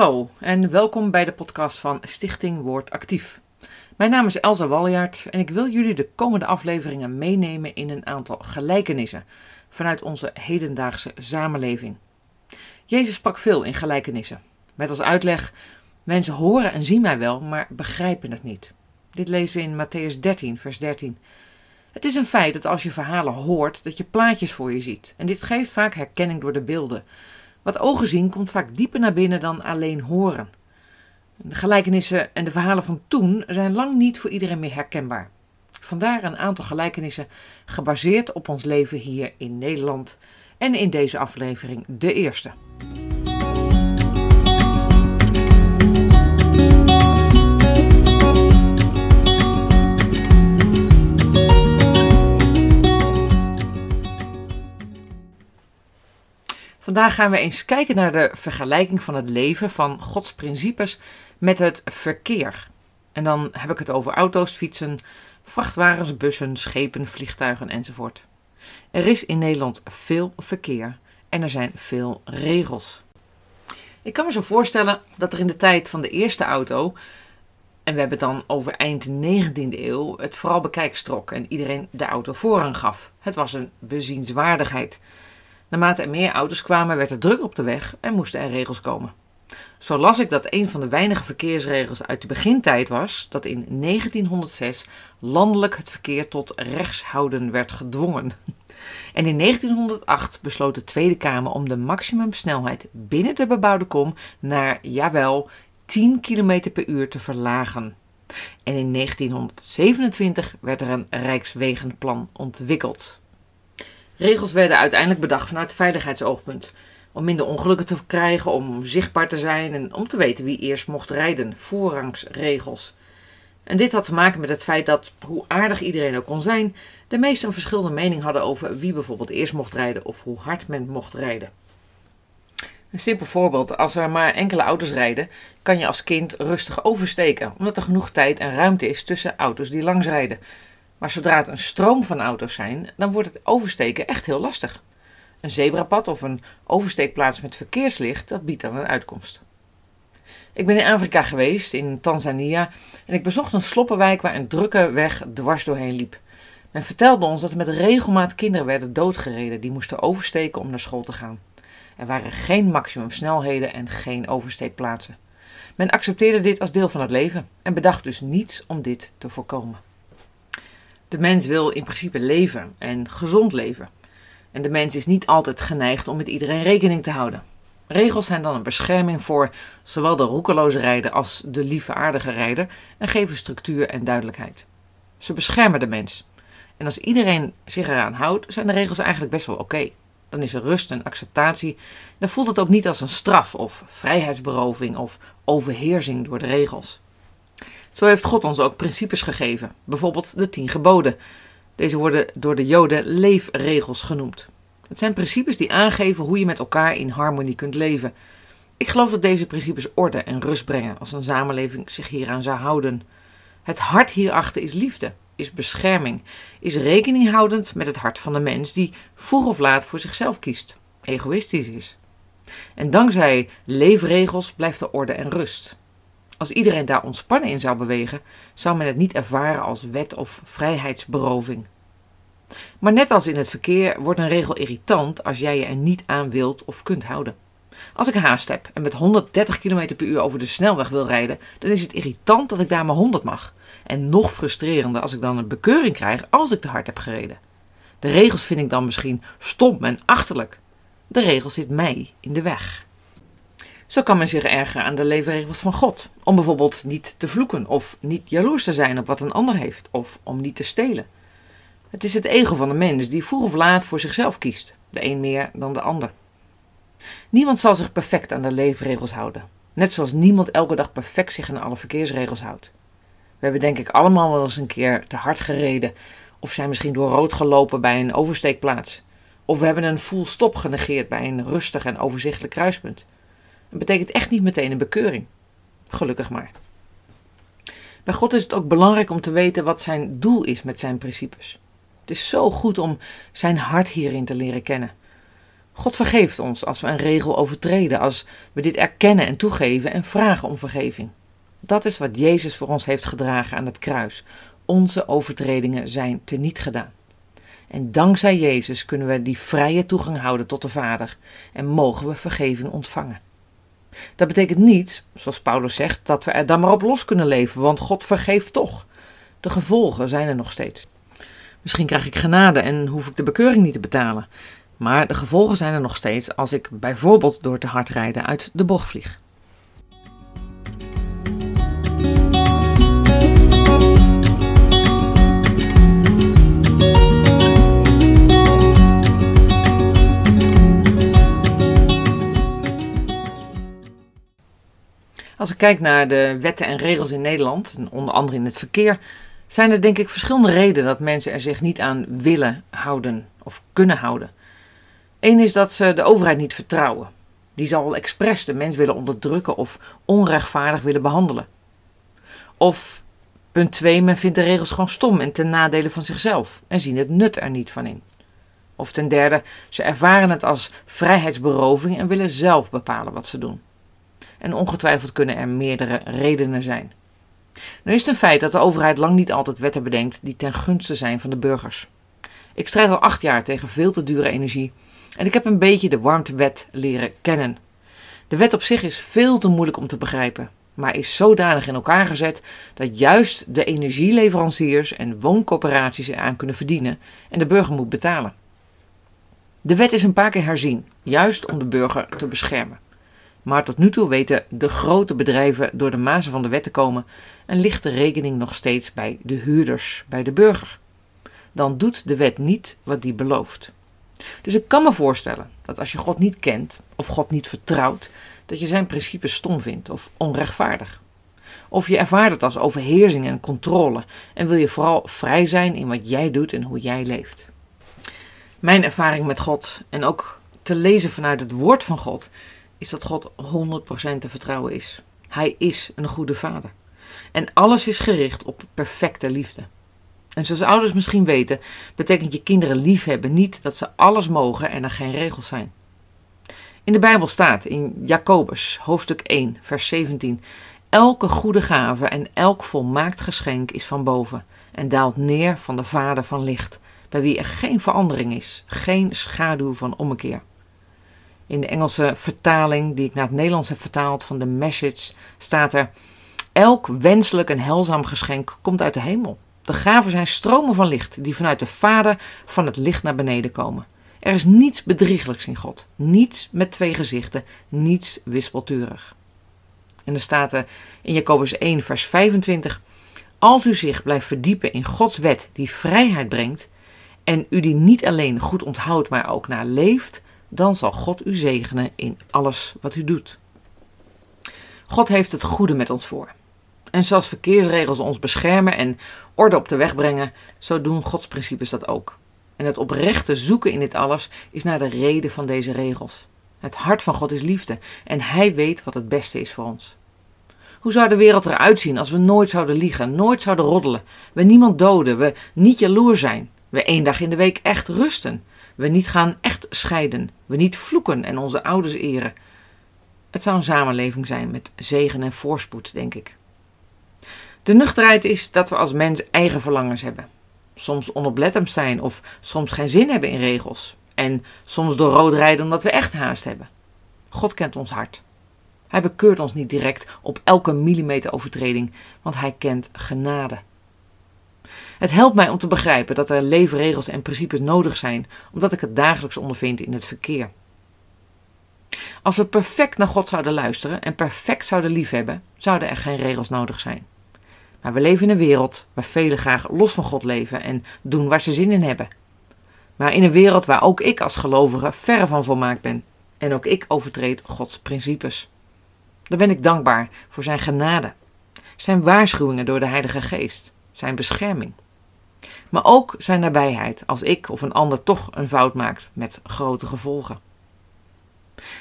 Hallo en welkom bij de podcast van Stichting Woord Actief. Mijn naam is Elsa Waljaard en ik wil jullie de komende afleveringen meenemen in een aantal gelijkenissen vanuit onze hedendaagse samenleving. Jezus sprak veel in gelijkenissen, met als uitleg: Mensen horen en zien mij wel, maar begrijpen het niet. Dit lezen we in Matthäus 13, vers 13. Het is een feit dat als je verhalen hoort, dat je plaatjes voor je ziet. En dit geeft vaak herkenning door de beelden. Wat ogen zien komt vaak dieper naar binnen dan alleen horen. De gelijkenissen en de verhalen van toen zijn lang niet voor iedereen meer herkenbaar. Vandaar een aantal gelijkenissen gebaseerd op ons leven hier in Nederland en in deze aflevering de eerste. Vandaag gaan we eens kijken naar de vergelijking van het leven van Gods principes met het verkeer. En dan heb ik het over auto's, fietsen, vrachtwagens, bussen, schepen, vliegtuigen enzovoort. Er is in Nederland veel verkeer en er zijn veel regels. Ik kan me zo voorstellen dat er in de tijd van de eerste auto, en we hebben het dan over eind 19e eeuw, het vooral bekijks trok en iedereen de auto voorrang gaf. Het was een bezienswaardigheid. Naarmate er meer auto's kwamen, werd er druk op de weg en moesten er regels komen. Zo las ik dat een van de weinige verkeersregels uit de begintijd was dat in 1906 landelijk het verkeer tot rechtshouden werd gedwongen. En in 1908 besloot de Tweede Kamer om de maximumsnelheid binnen de bebouwde kom naar, jawel, 10 km per uur te verlagen. En in 1927 werd er een Rijkswegenplan ontwikkeld. Regels werden uiteindelijk bedacht vanuit veiligheidsoogpunt. Om minder ongelukken te krijgen, om zichtbaar te zijn en om te weten wie eerst mocht rijden. Voorrangsregels. En dit had te maken met het feit dat, hoe aardig iedereen ook kon zijn, de meesten een verschillende mening hadden over wie bijvoorbeeld eerst mocht rijden of hoe hard men mocht rijden. Een simpel voorbeeld: als er maar enkele auto's rijden, kan je als kind rustig oversteken, omdat er genoeg tijd en ruimte is tussen auto's die langs rijden. Maar zodra het een stroom van auto's zijn, dan wordt het oversteken echt heel lastig. Een zebrapad of een oversteekplaats met verkeerslicht, dat biedt dan een uitkomst. Ik ben in Afrika geweest, in Tanzania, en ik bezocht een sloppenwijk waar een drukke weg dwars doorheen liep. Men vertelde ons dat er met regelmaat kinderen werden doodgereden die moesten oversteken om naar school te gaan. Er waren geen maximumsnelheden en geen oversteekplaatsen. Men accepteerde dit als deel van het leven en bedacht dus niets om dit te voorkomen. De mens wil in principe leven en gezond leven. En de mens is niet altijd geneigd om met iedereen rekening te houden. Regels zijn dan een bescherming voor zowel de roekeloze rijder als de lieve aardige rijder en geven structuur en duidelijkheid. Ze beschermen de mens. En als iedereen zich eraan houdt, zijn de regels eigenlijk best wel oké. Dan is er rust en acceptatie. Dan voelt het ook niet als een straf of vrijheidsberoving of overheersing door de regels. Zo heeft God ons ook principes gegeven, bijvoorbeeld de tien geboden. Deze worden door de Joden leefregels genoemd. Het zijn principes die aangeven hoe je met elkaar in harmonie kunt leven. Ik geloof dat deze principes orde en rust brengen als een samenleving zich hieraan zou houden. Het hart hierachter is liefde, is bescherming, is rekening houdend met het hart van de mens die vroeg of laat voor zichzelf kiest, egoïstisch is. En dankzij leefregels blijft er orde en rust. Als iedereen daar ontspannen in zou bewegen, zou men het niet ervaren als wet of vrijheidsberoving. Maar net als in het verkeer wordt een regel irritant als jij je er niet aan wilt of kunt houden. Als ik haast heb en met 130 km per uur over de snelweg wil rijden, dan is het irritant dat ik daar maar 100 mag. En nog frustrerender als ik dan een bekeuring krijg als ik te hard heb gereden. De regels vind ik dan misschien stom en achterlijk. De regel zit mij in de weg. Zo kan men zich ergeren aan de leefregels van God. Om bijvoorbeeld niet te vloeken of niet jaloers te zijn op wat een ander heeft of om niet te stelen. Het is het ego van de mens die vroeg of laat voor zichzelf kiest, de een meer dan de ander. Niemand zal zich perfect aan de leefregels houden, net zoals niemand elke dag perfect zich aan alle verkeersregels houdt. We hebben denk ik allemaal wel eens een keer te hard gereden of zijn misschien door rood gelopen bij een oversteekplaats. Of we hebben een full stop genegeerd bij een rustig en overzichtelijk kruispunt. Dat betekent echt niet meteen een bekeuring. Gelukkig maar. Bij God is het ook belangrijk om te weten wat zijn doel is met zijn principes. Het is zo goed om zijn hart hierin te leren kennen. God vergeeft ons als we een regel overtreden, als we dit erkennen en toegeven en vragen om vergeving. Dat is wat Jezus voor ons heeft gedragen aan het kruis. Onze overtredingen zijn teniet gedaan. En dankzij Jezus kunnen we die vrije toegang houden tot de Vader en mogen we vergeving ontvangen. Dat betekent niet, zoals Paulus zegt, dat we er dan maar op los kunnen leven, want God vergeeft toch. De gevolgen zijn er nog steeds. Misschien krijg ik genade en hoef ik de bekeuring niet te betalen. Maar de gevolgen zijn er nog steeds als ik bijvoorbeeld door te hard rijden uit de bocht vlieg. Als ik kijk naar de wetten en regels in Nederland, onder andere in het verkeer, zijn er denk ik verschillende redenen dat mensen er zich niet aan willen houden of kunnen houden. Eén is dat ze de overheid niet vertrouwen. Die zal expres de mens willen onderdrukken of onrechtvaardig willen behandelen. Of punt 2, men vindt de regels gewoon stom en ten nadele van zichzelf en zien het nut er niet van in. Of ten derde, ze ervaren het als vrijheidsberoving en willen zelf bepalen wat ze doen. En ongetwijfeld kunnen er meerdere redenen zijn. Nu is het een feit dat de overheid lang niet altijd wetten bedenkt die ten gunste zijn van de burgers. Ik strijd al acht jaar tegen veel te dure energie en ik heb een beetje de warmtewet leren kennen. De wet op zich is veel te moeilijk om te begrijpen, maar is zodanig in elkaar gezet dat juist de energieleveranciers en wooncorporaties eraan kunnen verdienen en de burger moet betalen. De wet is een paar keer herzien, juist om de burger te beschermen. Maar tot nu toe weten de grote bedrijven door de mazen van de wet te komen en ligt de rekening nog steeds bij de huurders, bij de burger. Dan doet de wet niet wat die belooft. Dus ik kan me voorstellen dat als je God niet kent of God niet vertrouwt, dat je zijn principes stom vindt of onrechtvaardig. Of je ervaart het als overheersing en controle en wil je vooral vrij zijn in wat jij doet en hoe jij leeft. Mijn ervaring met God en ook te lezen vanuit het woord van God is dat God 100% te vertrouwen is. Hij is een goede vader. En alles is gericht op perfecte liefde. En zoals ouders misschien weten, betekent je kinderen liefhebben niet dat ze alles mogen en er geen regels zijn. In de Bijbel staat in Jacobus, hoofdstuk 1, vers 17: Elke goede gave en elk volmaakt geschenk is van boven en daalt neer van de Vader van licht, bij wie er geen verandering is, geen schaduw van ommekeer. In de Engelse vertaling, die ik naar het Nederlands heb vertaald van de Message, staat er: Elk wenselijk en helzaam geschenk komt uit de hemel. De gaven zijn stromen van licht die vanuit de Vader van het licht naar beneden komen. Er is niets bedrieglijks in God, niets met twee gezichten, niets wispelturig. En er staat er in Jacobus 1, vers 25: Als u zich blijft verdiepen in Gods wet die vrijheid brengt, en u die niet alleen goed onthoudt, maar ook naar leeft, dan zal God u zegenen in alles wat u doet. God heeft het goede met ons voor. En zoals verkeersregels ons beschermen en orde op de weg brengen, zo doen Gods principes dat ook. En het oprechte zoeken in dit alles is naar de reden van deze regels. Het hart van God is liefde en Hij weet wat het beste is voor ons. Hoe zou de wereld eruit zien als we nooit zouden liegen, nooit zouden roddelen, we niemand doden, we niet jaloers zijn, we één dag in de week echt rusten, we niet gaan echt scheiden, we niet vloeken en onze ouders eren. Het zou een samenleving zijn met zegen en voorspoed, denk ik. De nuchterheid is dat we als mens eigen verlangens hebben. Soms onoplettend zijn of soms geen zin hebben in regels. En soms door rood rijden omdat we echt haast hebben. God kent ons hart. Hij bekeurt ons niet direct op elke millimeter overtreding, want hij kent genade. Het helpt mij om te begrijpen dat er leefregels en principes nodig zijn, omdat ik het dagelijks ondervind in het verkeer. Als we perfect naar God zouden luisteren en perfect zouden liefhebben, zouden er geen regels nodig zijn. Maar we leven in een wereld waar velen graag los van God leven en doen waar ze zin in hebben. Maar in een wereld waar ook ik als gelovige verre van volmaakt ben. En ook ik overtreed Gods principes. Dan ben ik dankbaar voor zijn genade, zijn waarschuwingen door de Heilige Geest, zijn bescherming. Maar ook zijn nabijheid als ik of een ander toch een fout maakt met grote gevolgen.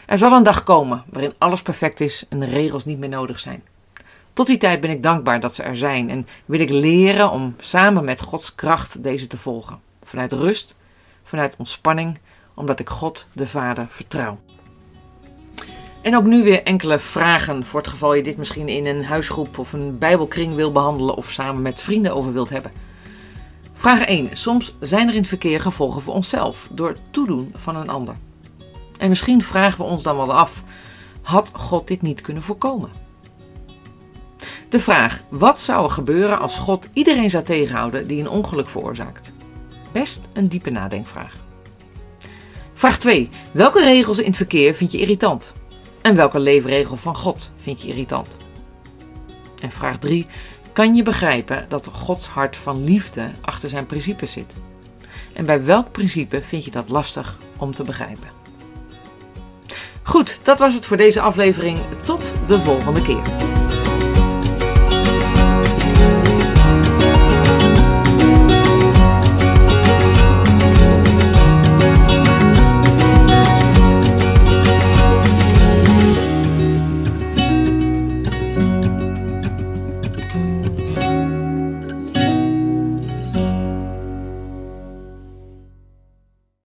Er zal een dag komen waarin alles perfect is en de regels niet meer nodig zijn. Tot die tijd ben ik dankbaar dat ze er zijn en wil ik leren om samen met Gods kracht deze te volgen. Vanuit rust, vanuit ontspanning, omdat ik God de Vader vertrouw. En ook nu weer enkele vragen voor het geval je dit misschien in een huisgroep of een bijbelkring wil behandelen of samen met vrienden over wilt hebben. Vraag 1. Soms zijn er in het verkeer gevolgen voor onszelf door het toedoen van een ander. En misschien vragen we ons dan wel af: had God dit niet kunnen voorkomen? De vraag: wat zou er gebeuren als God iedereen zou tegenhouden die een ongeluk veroorzaakt? Best een diepe nadenkvraag. Vraag 2. Welke regels in het verkeer vind je irritant? En welke leefregel van God vind je irritant? En vraag 3. Kan je begrijpen dat Gods hart van liefde achter zijn principes zit? En bij welk principe vind je dat lastig om te begrijpen? Goed, dat was het voor deze aflevering. Tot de volgende keer.